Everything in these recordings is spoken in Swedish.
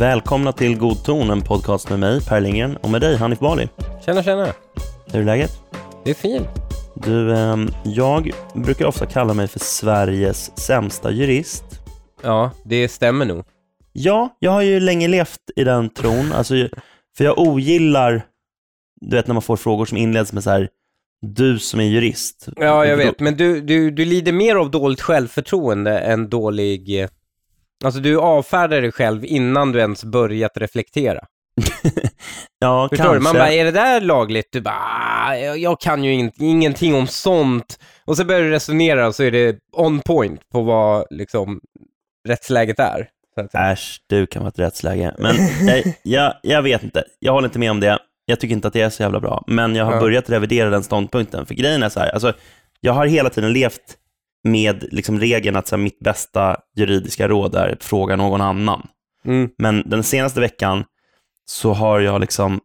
Välkomna till God ton, en podcast med mig, Per Lindgren, och med dig, Hanif Bali. Tjena, tjena. Hur är läget? Det är fint. Du, eh, jag brukar ofta kalla mig för Sveriges sämsta jurist. Ja, det stämmer nog. Ja, jag har ju länge levt i den tron, alltså, för jag ogillar, du vet när man får frågor som inleds med så här, du som är jurist. Ja, jag vet, men du, du, du lider mer av dåligt självförtroende än dålig... eh, Alltså du avfärdar dig själv innan du ens börjat reflektera. ja, Förstår kanske. du? Man bara, är det där lagligt? Du bara, "Ah, jag, jag kan ju in, ingenting om sånt. Och så börjar du resonera och så är det on point på vad liksom rättsläget är. Äsch, du kan vara ett rättsläge. Men jag, jag, jag vet inte. Jag håller inte med om det. Jag tycker inte att det är så jävla bra. Men jag har Ja. börjat revidera den ståndpunkten. För grejen är så här, alltså, jag har hela tiden levt med liksom, regeln att så här, mitt bästa juridiska råd är att fråga någon annan. Mm. Men den senaste veckan så har jag liksom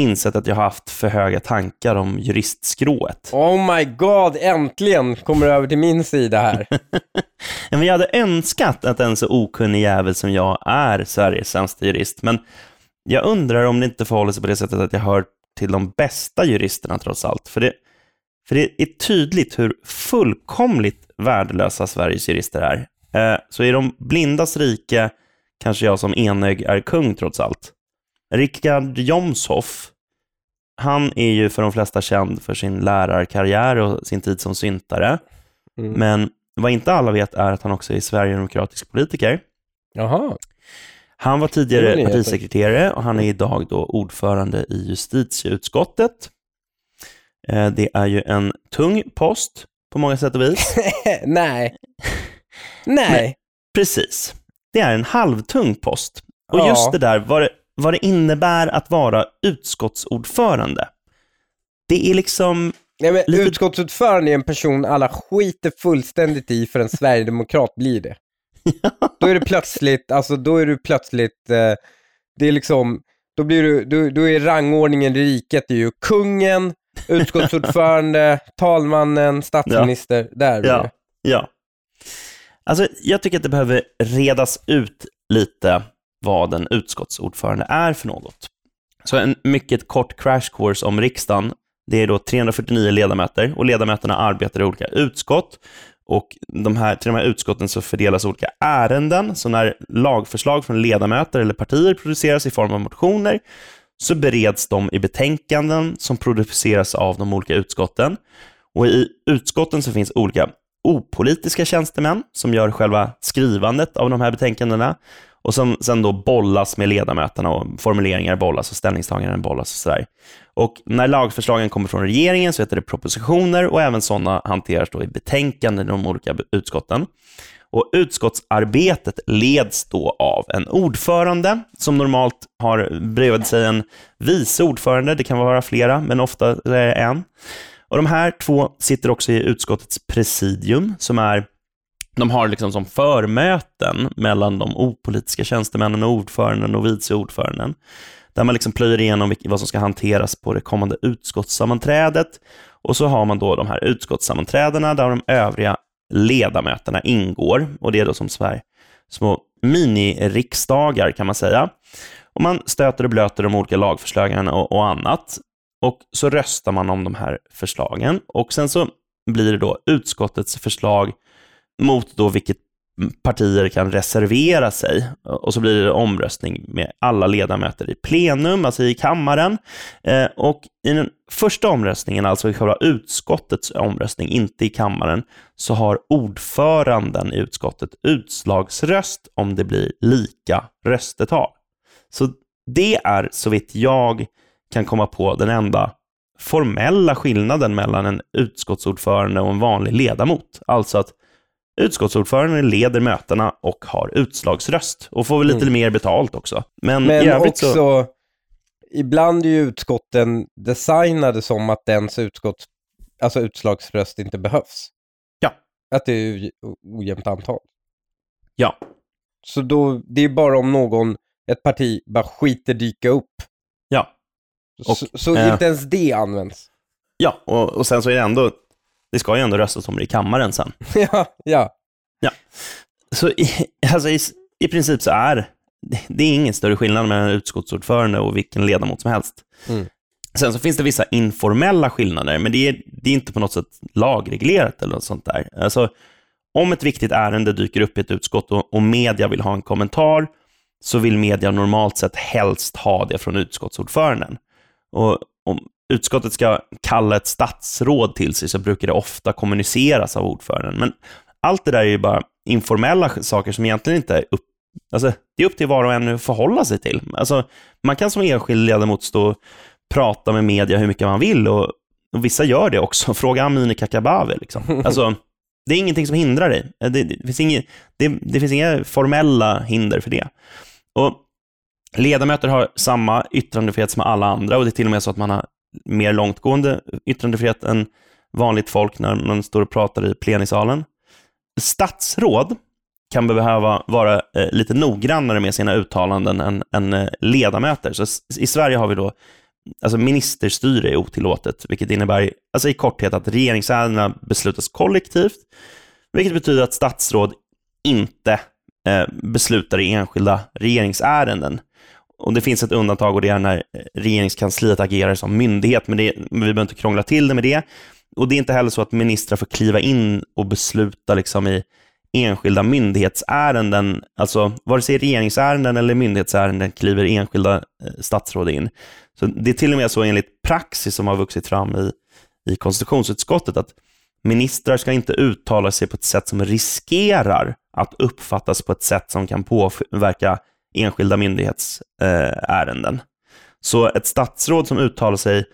insett att jag har haft för höga tankar om juristskrået. Oh my god, äntligen kommer du över till min sida här. Men jag hade önskat att en så okunnig jävel som jag är Sveriges sämsta jurist, men jag undrar om det inte förhåller sig på det sättet att jag hör till de bästa juristerna trots allt. För det, för det är tydligt hur fullkomligt värdelösa Sveriges jurister är. Eh, så i de blindas rike kanske jag som enögd är kung trots allt. Richard Jomshoff, han är ju för de flesta känd för sin lärarkarriär och sin tid som syntare. Mm. Men vad inte alla vet är att han också är sverigedemokratisk politiker. Jaha. Han var tidigare partisekreterare och han är idag då ordförande i justitieutskottet. Eh, Det är ju en tung post på många sätt och vis. Nej. Nej. Precis. Det är en halvtung post. Och Ja. just det där, vad det, vad det innebär att vara utskottsordförande. Det är liksom, Nej, men Lite- Utskottsordförande är en person alla skiter fullständigt i för en sverigedemokrat blir det. Då är det plötsligt, alltså då är du plötsligt, eh, det är liksom, då blir du, då, då är rangordningen i riket är ju kungen, utskottsordförande, talmannen, statsminister, där blir ja, det. ja. Alltså, jag tycker att det behöver redas ut lite vad en utskottsordförande är för något. Så en mycket kort crash course om riksdagen. Det är då 349 ledamöter och ledamöterna arbetar i olika utskott. Och de här, till de här utskotten så fördelas olika ärenden. Så när lagförslag från ledamöter eller partier produceras i form av motioner så bereds de i betänkanden som produceras av de olika utskotten. Och i utskotten så finns olika opolitiska tjänstemän som gör själva skrivandet av de här betänkandena och som sen då bollas med ledamöterna och formuleringar bollas och ställningstaganden bollas och sådär. Och när lagförslagen kommer från regeringen så heter det propositioner och även sådana hanteras då i betänkanden i de olika utskotten. Och utskottsarbetet leds då av en ordförande som normalt har bredvid sig en vice ordförande. Det kan vara flera, men ofta är det en. Och de här två sitter också i utskottets presidium, som är de har liksom som förmöten mellan de opolitiska tjänstemännen och ordföranden och vice ordföranden. Där man liksom plöjer igenom vad som ska hanteras på det kommande utskottssammanträdet. Och så har man då de här utskottssammanträdena där de övriga ledamöterna ingår. Och det är då som Sverige, små miniriksdagar kan man säga. Och man stöter och blöter de olika lagförslagen och, och annat. Och så röstar man om de här förslagen. Och sen så blir det då utskottets förslag mot då vilket partier kan reservera sig. Och så blir det omröstning med alla ledamöter i plenum, alltså i kammaren. Eh, och i den första omröstningen, alltså i själva utskottets omröstning, inte i kammaren, så har ordföranden i utskottet utslagsröst om det blir lika röstetal. Så det är, så vitt jag kan komma på, den enda formella skillnaden mellan en utskottsordförande och en vanlig ledamot. Alltså att utskottsordföranden leder mötena och har utslagsröst och får väl lite Mm. mer betalt också. Men, Men också, så... ibland är ju utskotten designade som att dens utskotts, alltså utslagsröst inte behövs. Ja. Att det är ojämnt antal. Ja, Så då, det är bara om någon, ett parti bara skiter dyka upp. ja. Och, så, så äh, inte ens det används? Ja, och, och sen så är det ändå, det ska ju ändå röstas om det i kammaren sen. ja, ja. Ja. Så i, alltså i, i princip så är det är ingen större skillnad mellan utskottsordförande och vilken ledamot som helst. Mm. Sen så finns det vissa informella skillnader, men det är, det är inte på något sätt lagreglerat eller något sånt där. Alltså, om ett viktigt ärende dyker upp i ett utskott och, och media vill ha en kommentar, så vill media normalt sett helst ha det från utskottsordföranden. Och om utskottet ska kalla ett statsråd till sig så brukar det ofta kommuniceras av ordföranden. Men allt det där är ju bara informella saker som egentligen inte är upp Alltså, det är upp till var och en att förhålla sig till. Alltså, man kan som enskild ledamot stå och prata med media hur mycket man vill och, och vissa gör det också. Fråga Amineh Kakabaveh. Liksom. Alltså, det är ingenting som hindrar dig. Det, det, det, finns inga, det, det finns inga formella hinder för det. Och Ledamöter har samma yttrandefrihet som alla andra och det är till och med så att man har mer långtgående yttrandefrihet än vanligt folk när man står och pratar i plenisalen. Statsråd kan behöva vara eh, lite noggrannare med sina uttalanden än, än eh, ledamöter. Så I Sverige har vi då alltså ministerstyre är otillåtet, vilket innebär alltså i korthet att regeringsärendena beslutas kollektivt, vilket betyder att statsråd inte eh, beslutar i enskilda regeringsärenden. Och Det finns ett undantag och det är när eh, regeringskansliet agerar som myndighet, men, det, men vi behöver inte krångla till det med det. Och Det är inte heller så att ministrar får kliva in och besluta liksom i enskilda myndighetsärenden, alltså vare sig regeringsärenden eller myndighetsärenden kliver enskilda eh, statsråd in. Så Det är till och med så enligt praxis som har vuxit fram i, i konstitutionsutskottet att ministrar ska inte uttala sig på ett sätt som riskerar att uppfattas på ett sätt som kan påverka enskilda myndighetsärenden. Så ett statsråd som uttalar sig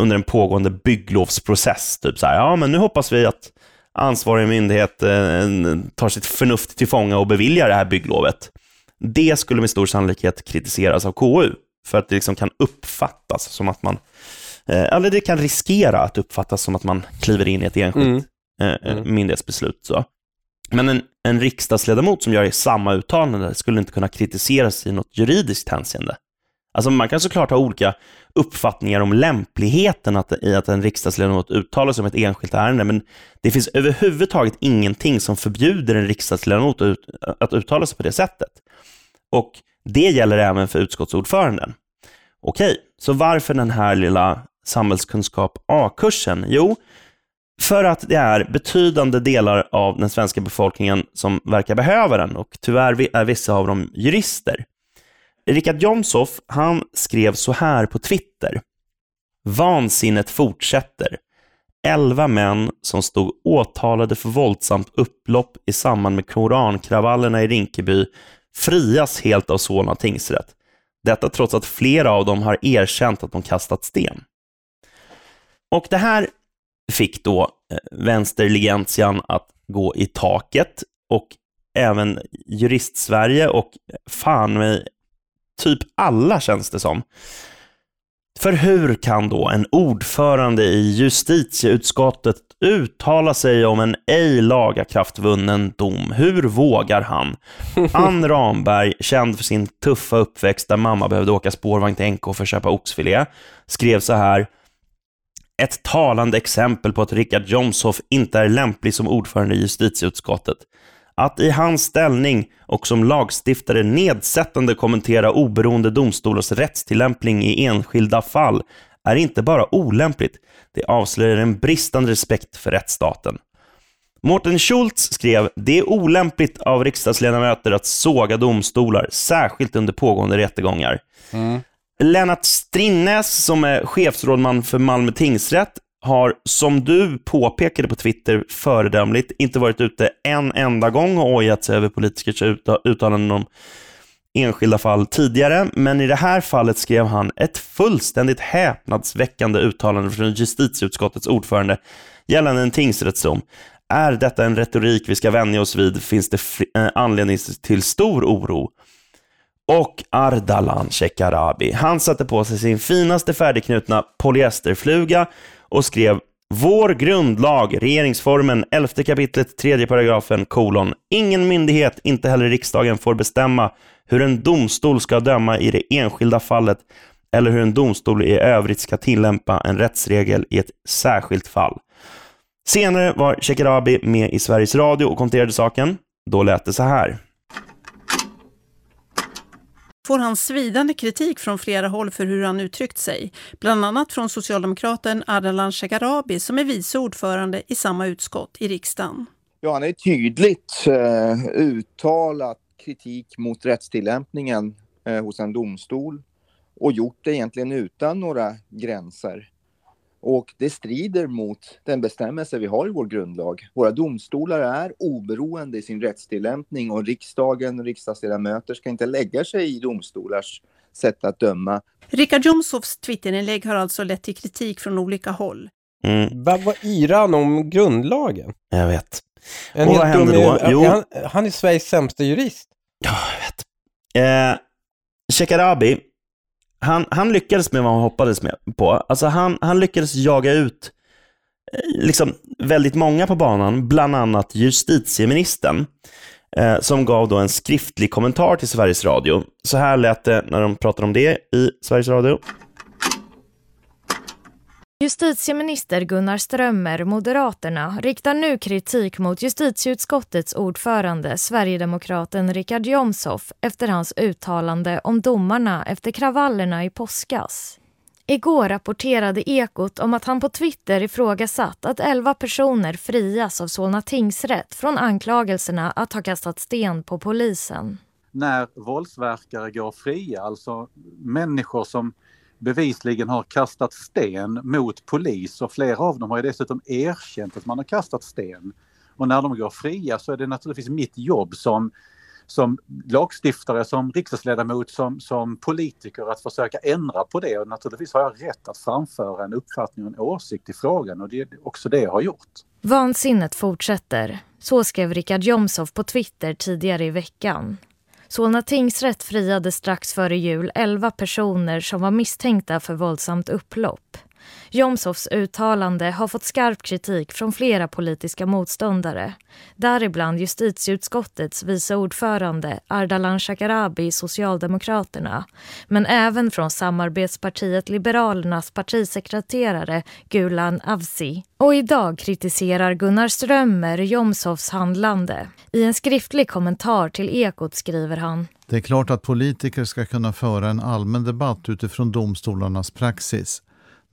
under en pågående bygglovsprocess, typ så här, ja men nu hoppas vi att ansvarig myndighet eh, tar sitt förnuft till fånga och beviljar det här bygglovet. Det skulle med stor sannolikhet kritiseras av KU, för att det liksom kan uppfattas som att man, eh, eller det kan riskera att uppfattas som att man kliver in i ett enskilt mm. Eh, mm. myndighetsbeslut. Så. Men en, en riksdagsledamot som gör samma uttalande skulle inte kunna kritiseras i något juridiskt hänseende. Alltså man kan såklart ha olika uppfattningar om lämpligheten att, i att en riksdagsledamot uttalar sig om ett enskilt ärende, men det finns överhuvudtaget ingenting som förbjuder en riksdagsledamot att, ut, att uttala sig på det sättet. Och det gäller även för utskottsordföranden. Okej, så varför den här lilla samhällskunskap A-kursen? Jo, för att det är betydande delar av den svenska befolkningen som verkar behöva den och tyvärr är vissa av dem jurister. Richard Jomshoff, han skrev så här på Twitter. Vansinnet fortsätter. Elva män som stod åtalade för våldsamt upplopp i samband med korankravallerna i Rinkeby frias helt av Solna tingsrätt. Detta trots att flera av dem har erkänt att de kastat sten. Och det här fick då eh, vänsterligentian att gå i taket och även jurist-Sverige och fan mig typ alla känns det som. För hur kan då en ordförande i justitieutskottet uttala sig om en ej lagakraftvunnen dom? Hur vågar han? Ann Ramberg, känd för sin tuffa uppväxt där mamma behövde åka spårvagn till NK för att köpa oxfilé, skrev så här ett talande exempel på att Richard Jomshoff inte är lämplig som ordförande i justitieutskottet. Att i hans ställning och som lagstiftare nedsättande kommentera oberoende domstolars rättstillämpning i enskilda fall är inte bara olämpligt, det avslöjar en bristande respekt för rättsstaten. Mårten Schultz skrev “Det är olämpligt av riksdagsledamöter att såga domstolar, särskilt under pågående rättegångar”. Mm. Lennart Strinnäs, som är chefsrådman för Malmö tingsrätt, har, som du påpekade på Twitter föredömligt, inte varit ute en enda gång och ojat sig över politikers uttalanden om enskilda fall tidigare, men i det här fallet skrev han ett fullständigt häpnadsväckande uttalande från justitieutskottets ordförande gällande en tingsrättsdom. Är detta en retorik vi ska vänja oss vid finns det eh, anledning till stor oro. Och Ardalan Shekarabi, han satte på sig sin finaste färdigknutna polyesterfluga och skrev vår grundlag, regeringsformen, 11 kapitlet, 3 paragrafen, kolon. Ingen myndighet, inte heller riksdagen, får bestämma hur en domstol ska döma i det enskilda fallet eller hur en domstol i övrigt ska tillämpa en rättsregel i ett särskilt fall. Senare var Shekarabi med i Sveriges Radio och kommenterade saken. Då lät det så här får han svidande kritik från flera håll för hur han uttryckt sig. Bland annat från socialdemokraten Ardalan Shekarabi som är vice ordförande i samma utskott i riksdagen. Ja, han är tydligt eh, uttalat kritik mot rättstillämpningen eh, hos en domstol och gjort det egentligen utan några gränser. Och det strider mot den bestämmelse vi har i vår grundlag. Våra domstolar är oberoende i sin rättstillämpning och riksdagen och riksdagsledamöter ska inte lägga sig i domstolars sätt att döma. Richard Jomshofs Twitterinlägg har alltså lett till kritik från olika håll. Mm. Vad var yran om grundlagen? Jag vet. En och vad hände då? Jo. Han, han är Sveriges sämsta jurist. Ja, jag vet. Eh, Shekarabi, han, han lyckades med vad han hoppades med på. Alltså han, han lyckades jaga ut eh, liksom väldigt många på banan, bland annat justitieministern, eh, som gav då en skriftlig kommentar till Sveriges Radio. Så här lät det när de pratade om det i Sveriges Radio. Justitieminister Gunnar Strömmer, Moderaterna, riktar nu kritik mot justitieutskottets ordförande, sverigedemokraten Richard Jomshof efter hans uttalande om domarna efter kravallerna i påskas. Igår rapporterade Ekot om att han på Twitter ifrågasatt att elva personer frias av Solna tingsrätt från anklagelserna att ha kastat sten på polisen. När våldsverkare går fria, alltså människor som bevisligen har kastat sten mot polis och flera av dem har ju dessutom erkänt att man har kastat sten. Och när de går fria så är det naturligtvis mitt jobb som, som lagstiftare, som riksdagsledamot, som, som politiker att försöka ändra på det. Och naturligtvis har jag rätt att framföra en uppfattning och en åsikt i frågan och det är också det jag har gjort. Vansinnet fortsätter. Så skrev Richard Jomshof på Twitter tidigare i veckan. Solna tingsrätt friade strax före jul 11 personer som var misstänkta för våldsamt upplopp. Jomshofs uttalande har fått skarp kritik från flera politiska motståndare. Däribland justitieutskottets vice ordförande Ardalan Shekarabi, Socialdemokraterna. Men även från samarbetspartiet Liberalernas partisekreterare Gulan Avci. Och idag kritiserar Gunnar Strömmer Jomshofs handlande. I en skriftlig kommentar till Ekot skriver han Det är klart att politiker ska kunna föra en allmän debatt utifrån domstolarnas praxis.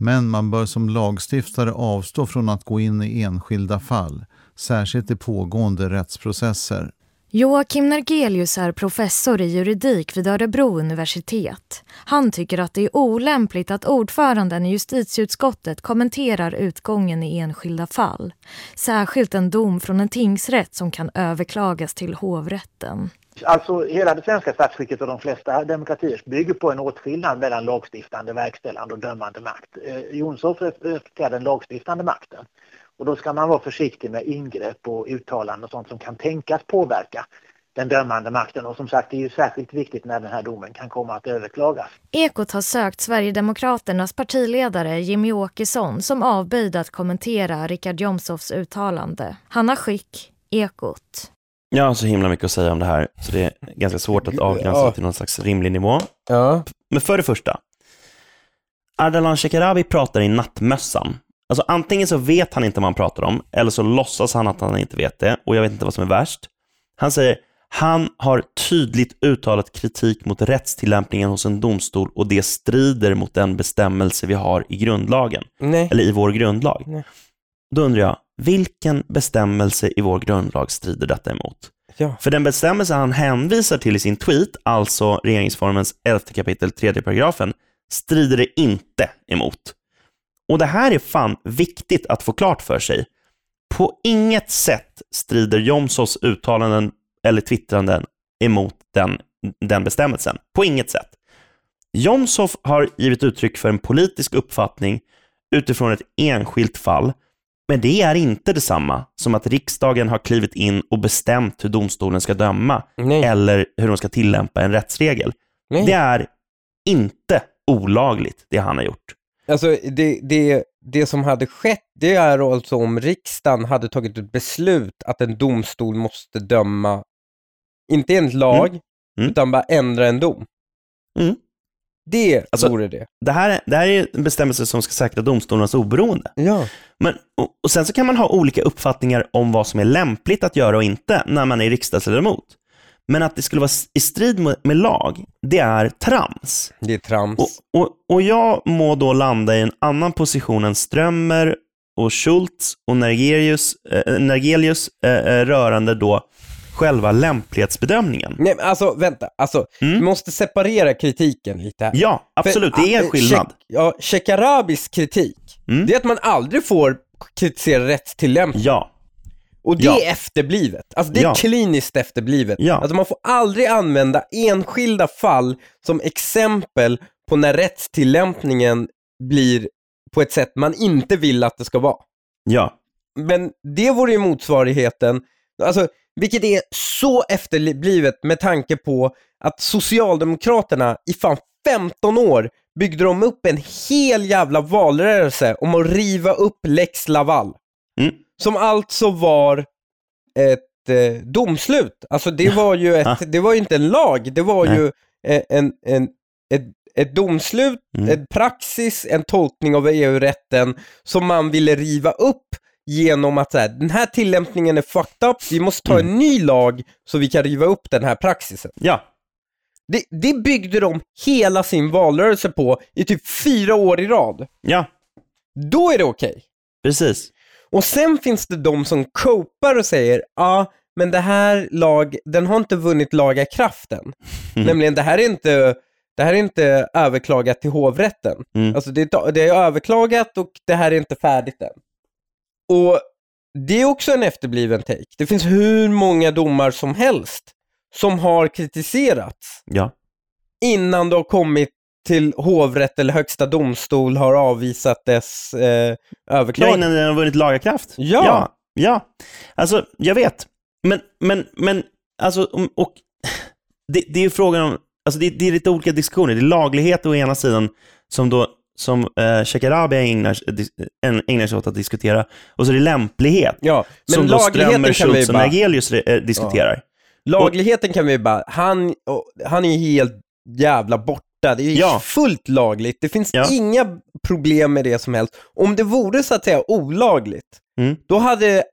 Men man bör som lagstiftare avstå från att gå in i enskilda fall, särskilt i pågående rättsprocesser. Joakim Nergelius är professor i juridik vid Örebro universitet. Han tycker att det är olämpligt att ordföranden i justitieutskottet kommenterar utgången i enskilda fall. Särskilt en dom från en tingsrätt som kan överklagas till hovrätten. Alltså hela det svenska statsskicket och de flesta demokratier bygger på en åtskillnad mellan lagstiftande, verkställande och dömande makt. Eh, Jonshof representerar den lagstiftande makten. Och då ska man vara försiktig med ingrepp och uttalanden och sånt som kan tänkas påverka den dömande makten. Och som sagt, det är ju särskilt viktigt när den här domen kan komma att överklagas. Ekot har sökt Sverigedemokraternas partiledare Jimmy Åkesson som avböjde att kommentera Richard Jomshofs uttalande. Hanna Schick, Ekot. Jag har så himla mycket att säga om det här, så det är ganska svårt att avgränsa ja. till någon slags rimlig nivå. Ja. Men för det första, Ardalan Shekarabi pratar i nattmössan. Alltså antingen så vet han inte vad han pratar om, eller så låtsas han att han inte vet det, och jag vet inte vad som är värst. Han säger, han har tydligt uttalat kritik mot rättstillämpningen hos en domstol och det strider mot den bestämmelse vi har i grundlagen. Nej. Eller i vår grundlag. Nej. Då undrar jag, vilken bestämmelse i vår grundlag strider detta emot? Ja. För den bestämmelse han hänvisar till i sin tweet, alltså regeringsformens 11 kapitel 3 paragrafen, strider det inte emot. Och det här är fan viktigt att få klart för sig. På inget sätt strider Jomsos uttalanden eller twittranden emot den, den bestämmelsen. På inget sätt. Jomshof har givit uttryck för en politisk uppfattning utifrån ett enskilt fall men det är inte detsamma som att riksdagen har klivit in och bestämt hur domstolen ska döma Nej. eller hur de ska tillämpa en rättsregel. Nej. Det är inte olagligt, det han har gjort. Alltså det, det, det som hade skett, det är alltså om riksdagen hade tagit ett beslut att en domstol måste döma, inte enligt lag, mm. Mm. utan bara ändra en dom. Mm. Det Alltså- vore det. Det här, är- det här är en bestämmelse som ska säkra domstolarnas oberoende. Ja. Men, och, och sen så kan man ha olika uppfattningar om vad som är lämpligt att göra och inte när man är riksdagsledamot. Men att det skulle vara i strid med, med lag, det är trams. Det är trams. Och, och, och jag må då landa i en annan position än Strömmer och Schultz och Nergelius, eh, Nergelius eh, eh, rörande då själva lämplighetsbedömningen. Nej, men alltså vänta, alltså, Mm. vi måste separera kritiken lite här. Ja, absolut, det är För, en skillnad. Shek- Ja, Shekarabis kritik, Mm. det är att man aldrig får kritisera rättstillämpning. Ja, Och det Ja. är efterblivet. Alltså det är Ja. kliniskt efterblivet. Ja. Alltså man får aldrig använda enskilda fall som exempel på när rättstillämpningen blir på ett sätt man inte vill att det ska vara. ja, Men det vore ju motsvarigheten, alltså, vilket är så efterblivet med tanke på att Socialdemokraterna i fan 15 år byggde de upp en hel jävla valrörelse om att riva upp Lex Laval. Mm. Som alltså var ett eh, domslut. Alltså det var ju ett, det var ju inte en lag, det var Nej. ju eh, en, en, ett, ett domslut, Mm. en praxis, en tolkning av EU-rätten som man ville riva upp genom att så här, den här tillämpningen är fucked up, vi måste ta Mm. en ny lag så vi kan riva upp den här praxisen. ja, Det, det byggde de hela sin valrörelse på i typ fyra år i rad. ja, Då är det okej. precis. Och sen finns det de som copar och säger, ja, men det här lag, den har inte vunnit laga kraften. Mm. Nämligen, det här är inte, det här är inte överklagat till hovrätten. Mm. Alltså det, är- det är överklagat och det här är inte färdigt än. Och det är också en efterbliven take. Det finns hur många domar som helst som har kritiserats Ja, innan det har kommit till hovrätt eller högsta domstol har avvisat dess eh, ja överklagande. innan den har vunnit lagarkraft. Ja. ja, ja. Alltså, jag vet. Men, men, men, alltså, och det, det är ju frågan om, alltså det, det är lite olika diskussioner. Det är laglighet å ena sidan, som då som eh, Shekarabi ägnar, ägnar sig åt att diskutera, och så är det lämplighet, Ja, men som då Strömmer, Schultz och. Nergelius eh, diskuterar. Lagligheten kan vi bara, han, han är helt jävla borta. Det är Ja. fullt lagligt. Det finns Ja. inga problem med det som helst. Om det vore så att säga olagligt, Mm. då hade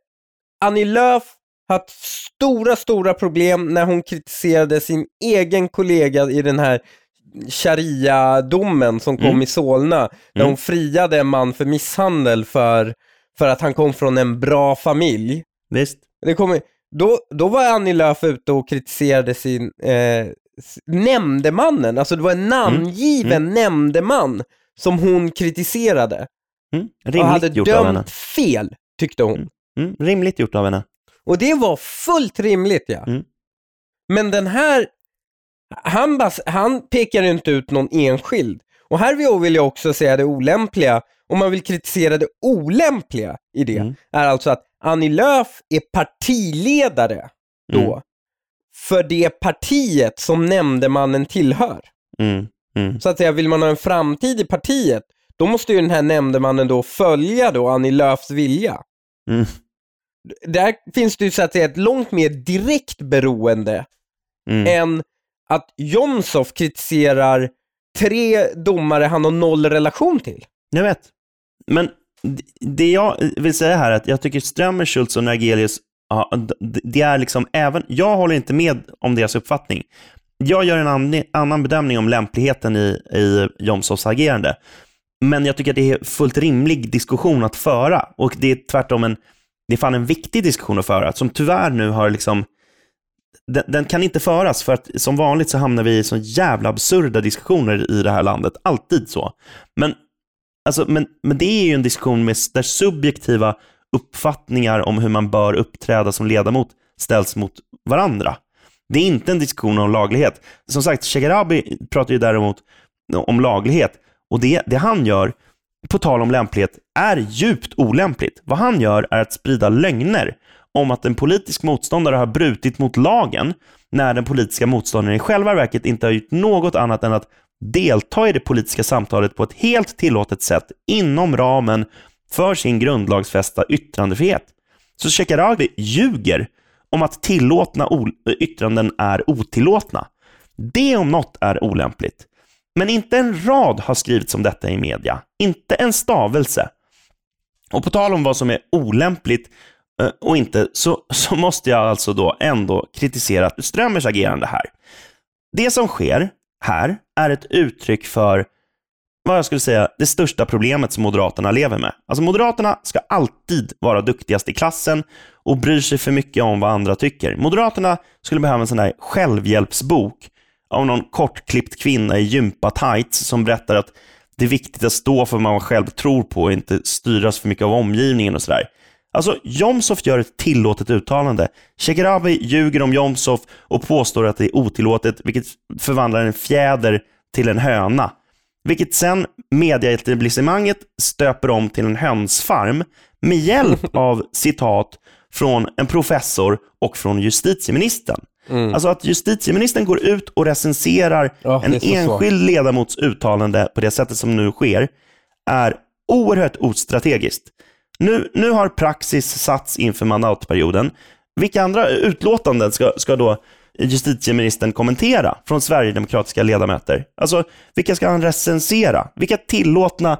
Annie Lööf haft stora, stora problem när hon kritiserade sin egen kollega i den här sharia-domen som kom Mm. i Solna, där Mm. hon friade en man för misshandel för, för att han kom från en bra familj. Visst? Det kommer, då, då var Annie Lööf ute och kritiserade sin eh, nämndemannen, alltså det var en namngiven nämndeman som hon kritiserade Mm. och Rimligt hade gjort av henne. dömt fel, tyckte hon. Mm. Rimligt gjort av henne. Och det var fullt rimligt ja. Mm. Men den här, han, bas, han pekar inte ut någon enskild. Och här vill jag också säga det olämpliga, om man vill kritisera det olämpliga i det, Mm. är alltså att Annie Lööf är partiledare då, Mm. för det partiet som nämndemannen tillhör. Mm. Mm. Så att säga, vill man ha en framtid i partiet, då måste ju den här nämndemannen då följa då Annie Lööfs vilja. Mm. Där finns det ju så att säga ett långt mer direkt beroende Mm. än att Jomshof kritiserar tre domare han har noll relation till. Jag vet. Men det jag vill säga här är att jag tycker Strömmer, Schultz och Nergelius, ja, det är liksom även, jag håller inte med om deras uppfattning. Jag gör en annan, annan bedömning om lämpligheten i, i Jomshofs agerande. Men jag tycker att det är fullt rimlig diskussion att föra och det är tvärtom en, det är fan en viktig diskussion att föra som tyvärr nu har liksom den, den kan inte föras för att som vanligt så hamnar vi i så jävla absurda diskussioner i det här landet. Alltid så. Men Alltså, men, men det är ju en diskussion med, där subjektiva uppfattningar om hur man bör uppträda som ledamot ställs mot varandra. Det är inte en diskussion om laglighet. Som sagt, Shekarabi pratar ju däremot om laglighet och det, det han gör, på tal om lämplighet, är djupt olämpligt. Vad han gör är att sprida lögner om att en politisk motståndare har brutit mot lagen när den politiska motståndaren i själva verket inte har gjort något annat än att delta i det politiska samtalet på ett helt tillåtet sätt inom ramen för sin grundlagsfästa yttrandefrihet. Så Shekarabi ljuger om att tillåtna yttranden är otillåtna. Det om något är olämpligt. Men inte en rad har skrivits om detta i media. Inte en stavelse. Och på tal om vad som är olämpligt Eh, och inte, så, så måste jag alltså då ändå kritisera Strömmers agerande här. Det som sker här är ett uttryck för vad jag skulle säga, det största problemet som Moderaterna lever med. Alltså Moderaterna ska alltid vara duktigast i klassen och bryr sig för mycket om vad andra tycker. Moderaterna skulle behöva en sån där självhjälpsbok av någon kortklippt kvinna i gympa-tights som berättar att det är viktigt att stå för vad man själv tror på och inte styras för mycket av omgivningen och sådär. Alltså, Jomshof gör ett tillåtet uttalande. Shekarabi ljuger om Jomshof och påstår att det är otillåtet, vilket förvandlar en fjäder till en höna. Vilket sen mediaetablissemanget stöper om till en hönsfarm med hjälp av citat från en professor och från justitieministern. Mm. Alltså att justitieministern går ut och recenserar oh, en enskild svårt. ledamots uttalande på det sättet som nu sker är oerhört ostrategiskt. Nu, nu har praxis satts inför mandatperioden. Vilka andra utlåtanden ska, ska då justitieministern kommentera från sverigedemokratiska ledamöter? Alltså, vilka ska han recensera? Vilka tillåtna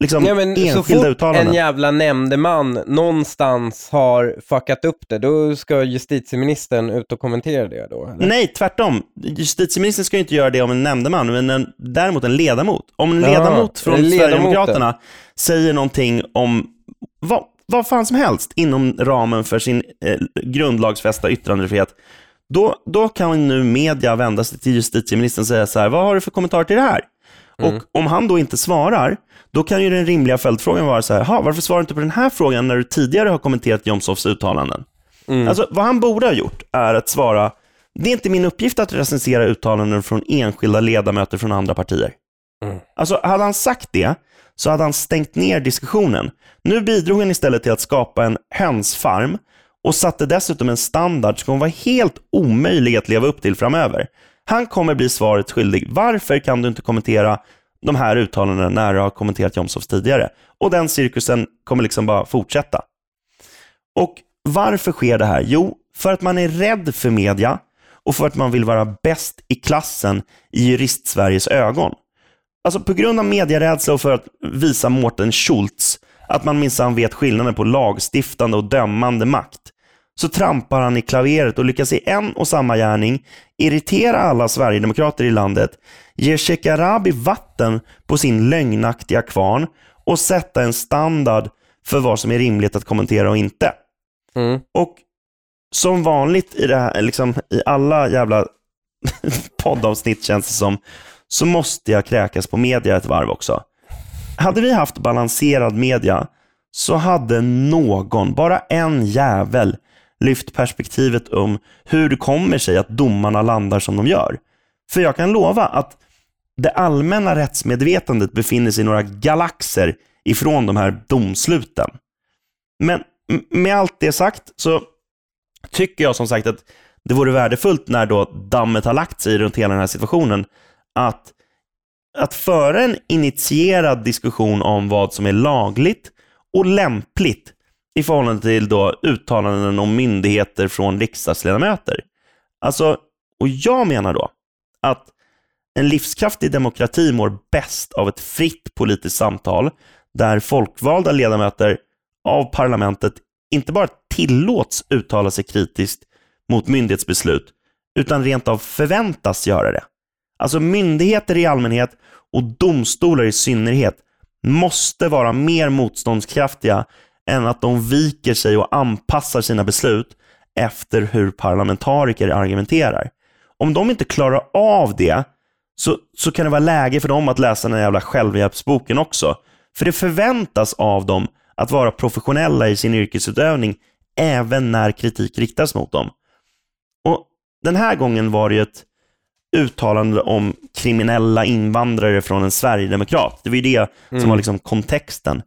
liksom, ja, men enskilda så fort uttalanden? en jävla nämndeman någonstans har fuckat upp det, då ska justitieministern ut och kommentera det då? Eller? Nej, tvärtom. Justitieministern ska ju inte göra det om en nämndeman, men en, däremot en ledamot. Om en ledamot från Sverigedemokraterna säger någonting om vad, vad fan som helst inom ramen för sin eh, grundlagsfästa yttrandefrihet, då, då kan nu media vända sig till justitieministern och säga så här, vad har du för kommentar till det här? Mm. Och om han då inte svarar, då kan ju den rimliga följdfrågan vara så här, varför svarar du inte på den här frågan när du tidigare har kommenterat Jomshofs uttalanden? Mm. Alltså, vad han borde ha gjort är att svara, det är inte min uppgift att recensera uttalanden från enskilda ledamöter från andra partier. Mm. Alltså, hade han sagt det, så hade han stängt ner diskussionen. Nu bidrog han istället till att skapa en hönsfarm och satte dessutom en standard som kommer vara helt omöjlig att leva upp till framöver. Han kommer bli svaret skyldig. Varför kan du inte kommentera de här uttalandena när du har kommenterat Jomshofs tidigare? Och den cirkusen kommer liksom bara fortsätta. Och varför sker det här? Jo, för att man är rädd för media och för att man vill vara bäst i klassen i jurist-Sveriges ögon. Alltså på grund av medierädsla och för att visa Mårten Schultz att man minsann vet skillnaden på lagstiftande och dömande makt, så trampar han i klaveret och lyckas i en och samma gärning irritera alla sverigedemokrater i landet, ge Shekarabi vatten på sin lögnaktiga kvarn och sätta en standard för vad som är rimligt att kommentera och inte. Mm. Och som vanligt i, det här, liksom, i alla jävla poddavsnitt känns det som, så måste jag kräkas på media ett varv också. Hade vi haft balanserad media så hade någon, bara en jävel, lyft perspektivet om hur det kommer sig att domarna landar som de gör. För jag kan lova att det allmänna rättsmedvetandet befinner sig i några galaxer ifrån de här domsluten. Men med allt det sagt så tycker jag som sagt att det vore värdefullt när då dammet har lagt sig runt hela den här situationen att, att föra en initierad diskussion om vad som är lagligt och lämpligt i förhållande till då uttalanden om myndigheter från riksdagsledamöter. Alltså, och jag menar då att en livskraftig demokrati mår bäst av ett fritt politiskt samtal där folkvalda ledamöter av parlamentet inte bara tillåts uttala sig kritiskt mot myndighetsbeslut, utan rent av förväntas göra det. Alltså myndigheter i allmänhet och domstolar i synnerhet måste vara mer motståndskraftiga än att de viker sig och anpassar sina beslut efter hur parlamentariker argumenterar. Om de inte klarar av det så, så kan det vara läge för dem att läsa den jävla självhjälpsboken också. För det förväntas av dem att vara professionella i sin yrkesutövning även när kritik riktas mot dem. Och Den här gången var det ju ett uttalande om kriminella invandrare från en sverigedemokrat. Det var ju det mm. som var liksom kontexten.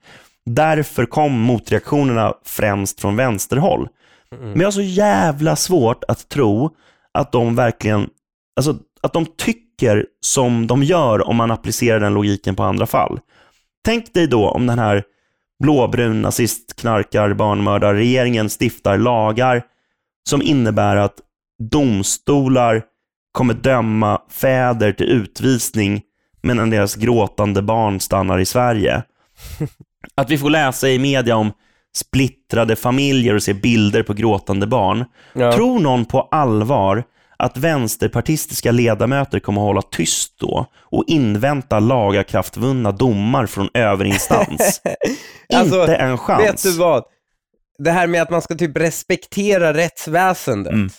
Därför kom motreaktionerna främst från vänsterhåll. Mm. Men jag har så jävla svårt att tro att de verkligen, alltså att de tycker som de gör om man applicerar den logiken på andra fall. Tänk dig då om den här blåbrun nazist, knarkar, barnmördar, regeringen stiftar lagar som innebär att domstolar kommer döma fäder till utvisning medan deras gråtande barn stannar i Sverige. Att vi får läsa i media om splittrade familjer och se bilder på gråtande barn. Ja. Tror någon på allvar att vänsterpartistiska ledamöter kommer att hålla tyst då och invänta lagakraftvunna domar från överinstans? Alltså, Inte en chans. Vet du vad? Det här med att man ska typ respektera rättsväsendet Mm.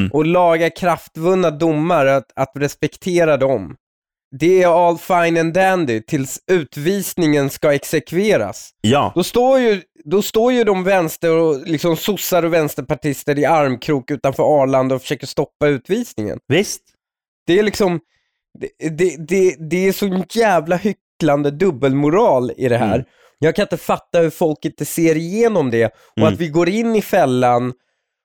Mm. och laga kraftvunna domar, att, att respektera dem. Det är all fine and dandy tills utvisningen ska exekveras. Ja, Då står ju, då står ju de vänster och liksom sossar och vänsterpartister i armkrok utanför Arlanda och försöker stoppa utvisningen. visst. Det är liksom, det, det, det, det är så jävla hycklande dubbelmoral i det här. Mm. Jag kan inte fatta hur folk inte ser igenom det och Mm. att vi går in i fällan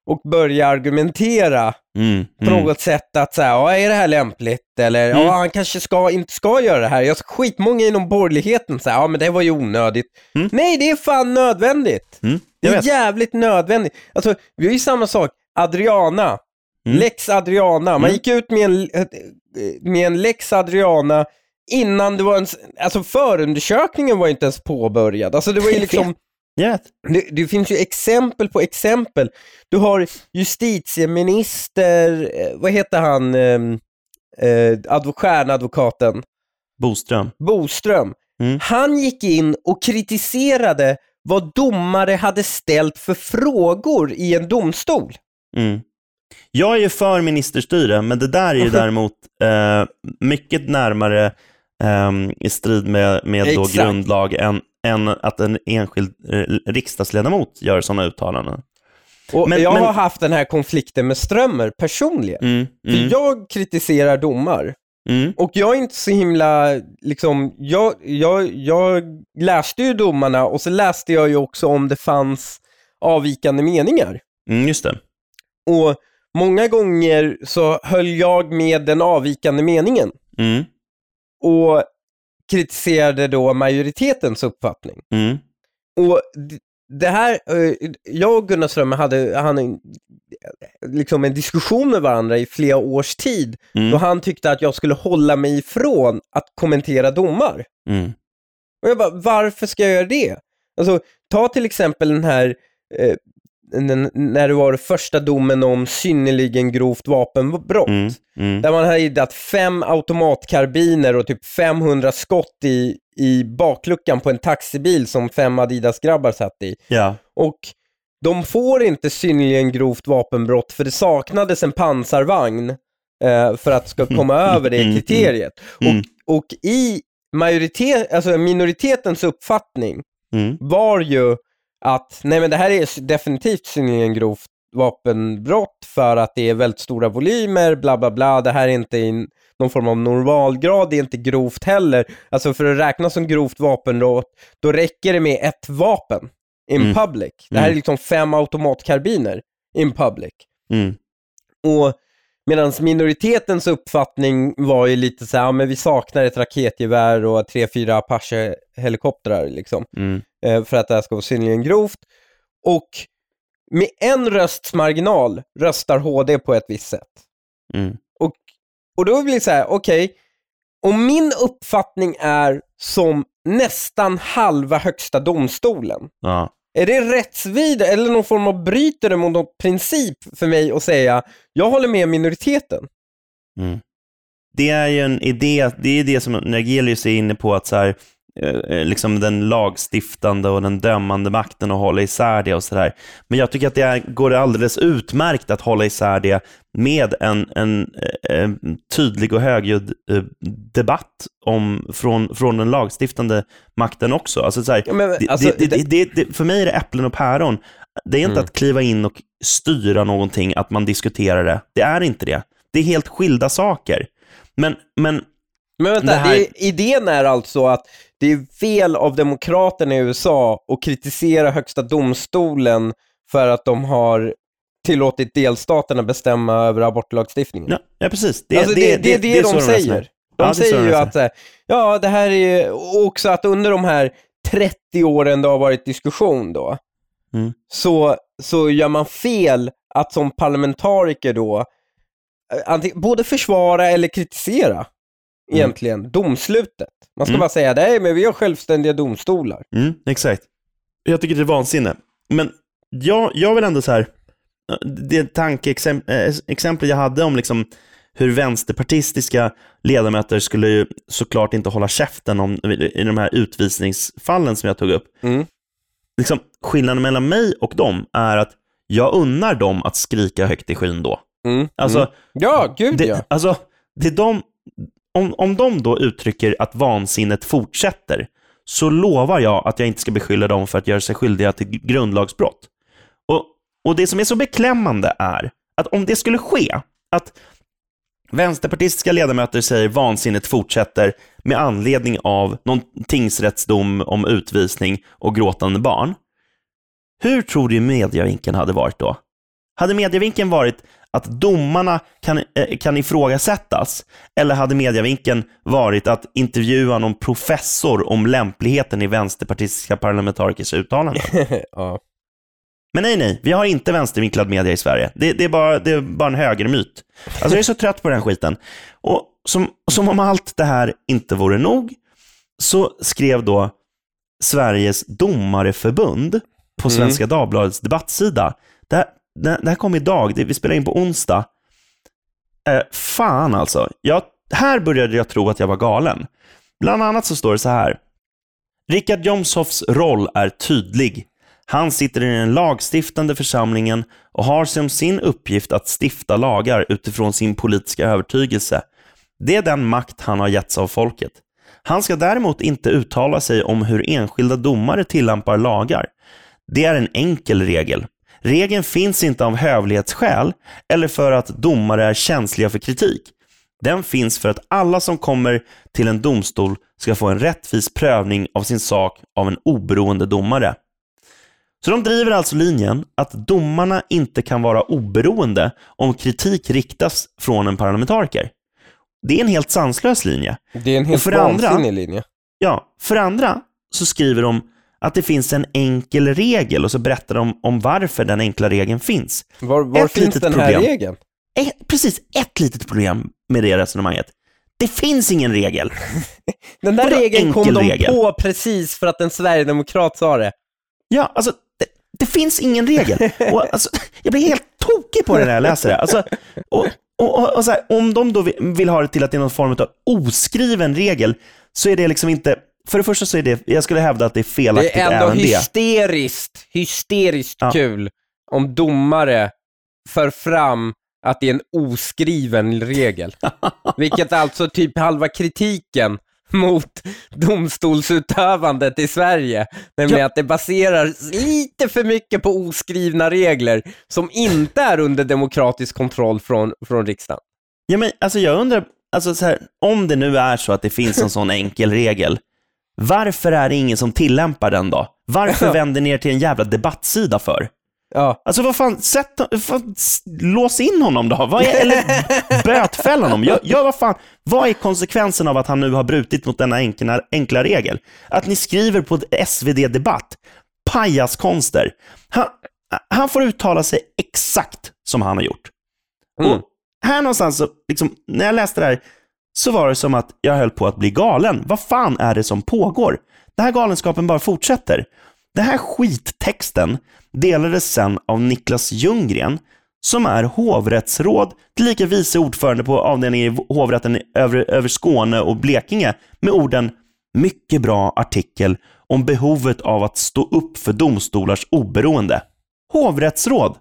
och börjar argumentera Mm. på Mm. något sätt att säga, ja är det här lämpligt? Eller Mm. ja, han kanske ska, inte ska göra det här. Jag skitmånga inom borgerligheten säger, ja men det var ju onödigt. Mm. Nej, det är fan nödvändigt. Mm. Det är jävligt nödvändigt. Alltså, vi har ju samma sak, Adriana. Mm. Lex Adriana. Man gick ut med en, med en Lex Adriana innan det var en, alltså förundersökningen var inte ens påbörjad. Alltså det var ju liksom, Vet. det, det finns ju exempel på exempel. Du har justitieminister, eh, vad heter han, eh, eh, advo- stjärnadvokaten Boström. Boström. Mm. Han gick in och kritiserade vad domare hade ställt för frågor i en domstol. Mm. Jag är ju för ministerstyre, men det där är ju däremot eh, mycket närmare ehm, i strid med, med då grundlag än, än att en enskild eh, riksdagsledamot gör sådana uttalanden. Och Men- jag men- har haft den här konflikten med Strömmer personligen. Mm, För mm, jag kritiserar domar. mm, Och jag är inte så himla, liksom, jag, jag, jag läste ju domarna och så läste jag ju också om det fanns avvikande meningar. mm, just det. Och många gånger så höll jag med den avvikande meningen Mm, och kritiserade då majoritetens uppfattning. mm, Och det här, eh, jag och Gunnar Strömmer hade, han, en- liksom en diskussion med varandra i flera års tid mm, då han tyckte att jag skulle hålla mig ifrån att kommentera domar. mm, Och jag bara, varför ska jag göra det? Alltså, ta till exempel den här, eh, den, när det var första domen om synnerligen grovt vapenbrott. mm, mm. Där man hade hittat fem automatkarbiner och typ 500 skott i, i bakluckan på en taxibil som fem Adidas-grabbar satt i. Ja. Och de får inte synnerligen grovt vapenbrott för det saknades en pansarvagn eh, för att ska komma över det kriteriet. mm. Och, och i majoritet, alltså minoritetens uppfattning Mm, var ju att nej men det här är definitivt synnerligen grovt vapenbrott för att det är väldigt stora volymer, bla bla bla, det här är inte i någon form av normalgrad, det är inte grovt heller. Alltså för att räkna som grovt vapenbrott, då räcker det med ett vapen in Mm. public. Det här är Mm. liksom fem automatkarbiner in public. mm, Och medan minoritetens uppfattning var ju lite så här, ja, men vi saknar ett raketgevär och tre, fyra Apache-helikoptrar liksom mm, eh, för att det här ska vara synnerligen grovt. Och med en rösts marginal röstar HD på ett visst sätt. mm, Och, och då blir det så här, okej, om min uppfattning är som nästan halva högsta domstolen, ja är det rättsvidrigt eller någon form av bryter det mot någon princip för mig att säga, jag håller med minoriteten? Mm. Det är ju en idé, det är det som Nergelius är inne på, att så här, liksom den lagstiftande och den dömande makten och hålla isär det och sådär. Men jag tycker att det är, går alldeles utmärkt att hålla isär det med en, en, eh, en tydlig och högljudd eh, debatt om, från, från den lagstiftande makten också. Alltså så här, Ja, men, alltså, det, det, det, för mig är det äpplen och päron. Det är inte Mm. att kliva in och styra någonting, att man diskuterar det. Det är inte det. Det är helt skilda saker. Men, men Men vänta, här- idén är alltså att det är fel av demokraterna i USA att kritisera högsta domstolen för att de har tillåtit delstaterna bestämma över abortlagstiftningen. ja, ja precis. Det, alltså det, det, är det, är så de säger. De Ja, det säger ju att, här, ja det här är och också att under de här 30 åren det har varit diskussion då, Mm. så, så gör man fel att som parlamentariker då, eh, både försvara eller kritisera. Egentligen, domslutet. Man ska Mm. bara säga, nej men vi har självständiga domstolar. Mm, exakt. Jag tycker det är vansinne. Men jag, jag vill ändå så här, det tankeexempel jag hade om liksom hur vänsterpartistiska ledamöter skulle ju såklart inte hålla käften om, i de här utvisningsfallen som jag tog upp. Mm. Liksom, skillnaden mellan mig och dem är att jag unnar dem att skrika högt i skyn då. Mm. Alltså, mm. Ja, gud det, ja. alltså, det är de, om, om de då uttrycker att vansinnet fortsätter, så lovar jag att jag inte ska beskylla dem för att göra sig skyldiga till grundlagsbrott. Och, och det som är så beklämmande är att om det skulle ske, att vänsterpartistiska ledamöter säger vansinnet fortsätter med anledning av någon tingsrättsdom om utvisning och gråtande barn. Hur tror du medievinkeln hade varit då? Hade medievinkeln varit att domarna kan, eh, kan ifrågasättas? Eller hade medievinkeln varit att intervjua någon professor om lämpligheten i vänsterpartistiska parlamentarikers uttalanden? ja. Men nej, nej, vi har inte vänstervinklad media i Sverige. Det, det, är, bara, det är bara en högermyt. Alltså jag är så trött på den skiten. Och som, som om allt det här inte vore nog, så skrev då Sveriges domareförbund på Mm. Svenska Dagbladets debattsida. Det här, det, det här kom idag, det, vi spelar in på onsdag. Eh, fan alltså. Jag, här började jag tro att jag var galen. Bland annat så står det så här. Richard Jomshofs roll är tydlig. Han sitter i den lagstiftande församlingen och har som sin uppgift att stifta lagar utifrån sin politiska övertygelse. Det är den makt han har getts av folket. Han ska däremot inte uttala sig om hur enskilda domare tillämpar lagar. Det är en enkel regel. Regeln finns inte av hövlighetsskäl eller för att domare är känsliga för kritik. Den finns för att alla som kommer till en domstol ska få en rättvis prövning av sin sak av en oberoende domare. Så de driver alltså linjen att domarna inte kan vara oberoende om kritik riktas från en parlamentariker. Det är en helt sanslös linje. Det är en helt vansinnig linje. Ja, för andra så skriver de att det finns en enkel regel och så berättar de om varför den enkla regeln finns. Var, var Ett finns litet den här problem. regeln? Ett, precis ett litet problem med det resonemanget. Det finns ingen regel. Den där regeln kom de regel? på precis för att en sverigedemokrat sa det. Ja, alltså, det, det finns ingen regel. Och, alltså, jag blir helt tokig på det när jag läser det. Alltså, och, och, och, här, om de då vill, vill ha det till att det är någon form av oskriven regel, så är det liksom inte... För det första så är det, jag skulle hävda att det är felaktigt Det är ändå även det. hysteriskt, hysteriskt Ja. kul om domare för fram att det är en oskriven regel. Vilket alltså typ halva kritiken mot domstolsutövandet i Sverige. Nämligen Ja. att det baserar lite för mycket på oskrivna regler som inte är under demokratisk kontroll från, från riksdagen. Ja, men, alltså, jag undrar, alltså, så här, om det nu är så att det finns en sån enkel regel, varför är det ingen som tillämpar den då? Varför vänder ner till en jävla debattsida för? Ja. Alltså vad fan, sätt, fan, lås in honom då. Vad är, eller bötfäll honom. Gör, gör vad fan. Vad är konsekvensen av att han nu har brutit mot denna enkla, enkla regel? Att ni skriver på SvD Debatt, pajaskonster. Han, han får uttala sig exakt som han har gjort. Mm. Och här någonstans, så, liksom, när jag läste det här, så var det som att jag höll på att bli galen. Vad fan är det som pågår? Den här galenskapen bara fortsätter. Den här skittexten delades sen av Niklas Ljunggren, som är hovrättsråd, tillika vice ordförande på avdelningen i hovrätten över, över Skåne och Blekinge, med orden “Mycket bra artikel om behovet av att stå upp för domstolars oberoende”. Hovrättsråd.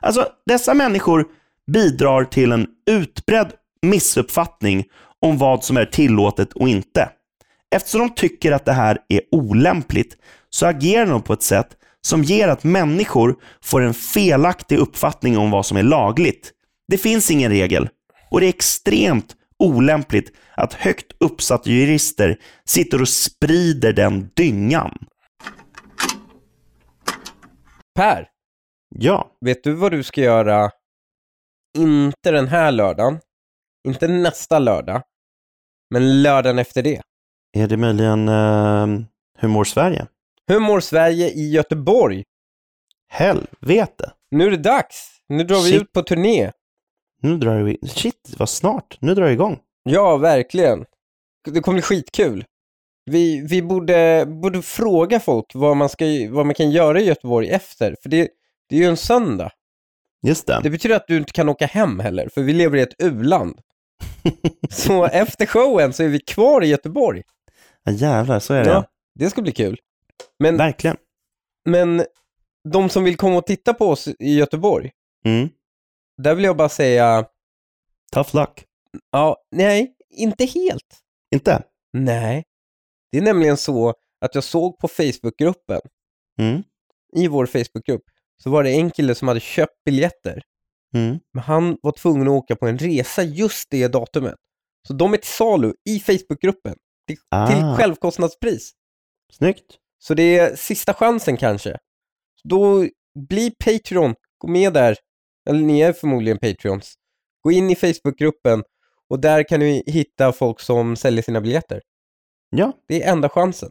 Alltså, dessa människor bidrar till en utbredd missuppfattning om vad som är tillåtet och inte. Eftersom de tycker att det här är olämpligt så agerar de på ett sätt som ger att människor får en felaktig uppfattning om vad som är lagligt. Det finns ingen regel och det är extremt olämpligt att högt uppsatta jurister sitter och sprider den dyngan. Per, Ja, vet du vad du ska göra? Inte den här lördagen, inte nästa lördag, men lördagen efter det. är det möjligen uh, Hur mår Sverige? Hur mår Sverige i Göteborg? Helvete. Nu är det dags. Nu drar vi Shit. ut på turné. Nu drar vi... Shit, vad snart. Nu drar det igång. Ja, verkligen. det kommer bli skitkul. Vi, vi borde, borde fråga folk vad man, ska, vad man kan göra i Göteborg efter, för det, det är ju en söndag. Just det. Det betyder att du inte kan åka hem heller, för vi lever i ett u-land. Så efter showen så är vi kvar i Göteborg. Ja, jävlar, så är det. Ja, det ska bli kul. Men, Verkligen. men de som vill komma och titta på oss i Göteborg, Mm. där vill jag bara säga, Tough luck. ja, nej, inte helt. Inte? Nej. Det är nämligen så att jag såg på Facebookgruppen, Mm. i vår Facebookgrupp, så var det en kille som hade köpt biljetter. Mm. Men han var tvungen att åka på en resa just det datumet. Så de är till salu i Facebookgruppen. Till, till Ah. självkostnadspris. Snyggt. Så det är sista chansen kanske. Då bli Patreon, gå med där. Eller ni är förmodligen Patreons. Gå in i Facebookgruppen och där kan ni hitta folk som säljer sina biljetter. Ja. Det är enda chansen.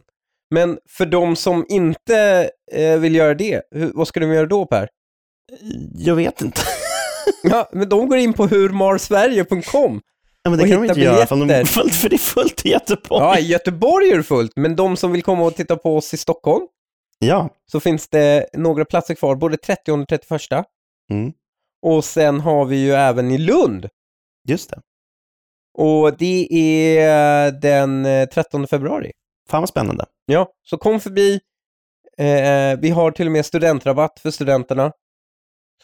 Men för de som inte eh, vill göra det, hur, vad ska de göra då Per? Jag vet inte. Ja, men de går in på hurmarsverige.com. Ja, men det kan de inte göra, för, de, biljetter. för, för det är fullt i Göteborg. Ja, i Göteborg är det fullt, men de som vill komma och titta på oss i Stockholm Ja. så finns det några platser kvar, både 30 och 31. Mm. Och sen har vi ju även i Lund. Just det. Och det är den eh, 13 februari. Fan vad spännande. Ja, så kom förbi. Eh, vi har till och med studentrabatt för studenterna.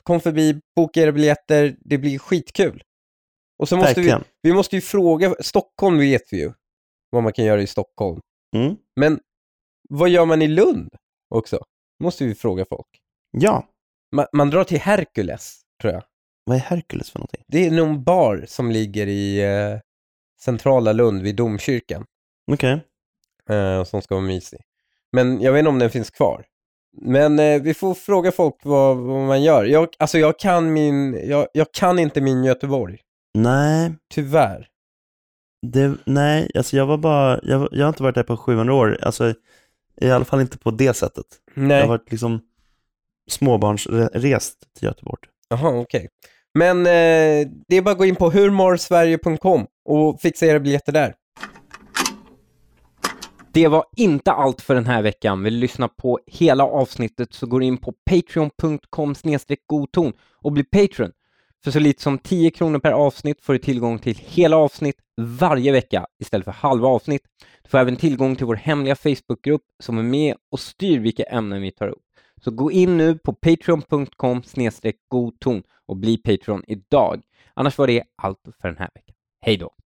Kom förbi, boka era biljetter, det blir skitkul. Och så måste vi, Verkligen. vi måste ju fråga, Stockholm vet vi ju vad man kan göra i Stockholm. Mm. Men vad gör man i Lund också? måste vi fråga folk. Ja. Man, man drar till Hercules, tror jag. Vad är Hercules för någonting? Det är någon bar som ligger i eh, centrala Lund vid domkyrkan. Okej. eh, som ska vara mysig. Men jag vet inte om den finns kvar. Men eh, vi får fråga folk vad, vad man gör. Jag, alltså jag kan min, jag, jag kan inte min Göteborg. Nej, Tyvärr. det, nej, alltså jag var bara, jag, jag har inte varit där på 700 år. Alltså, i alla fall inte på det sättet. Jag Nej. har varit liksom småbarnsrest till Göteborg. Jaha, okej. Men eh, det är bara att gå in på hurmarsverige.com och fixa era biljetter där. Det var inte allt för den här veckan. Vill du lyssna på hela avsnittet så går du in på patreon.com godton och bli Patreon. För så lite som 10 kronor per avsnitt får du tillgång till hela avsnitt varje vecka istället för halva avsnitt. Du får även tillgång till vår hemliga Facebookgrupp som är med och styr vilka ämnen vi tar upp. Så gå in nu på patreon.com godton och bli Patreon idag. Annars var det allt för den här veckan. Hej då!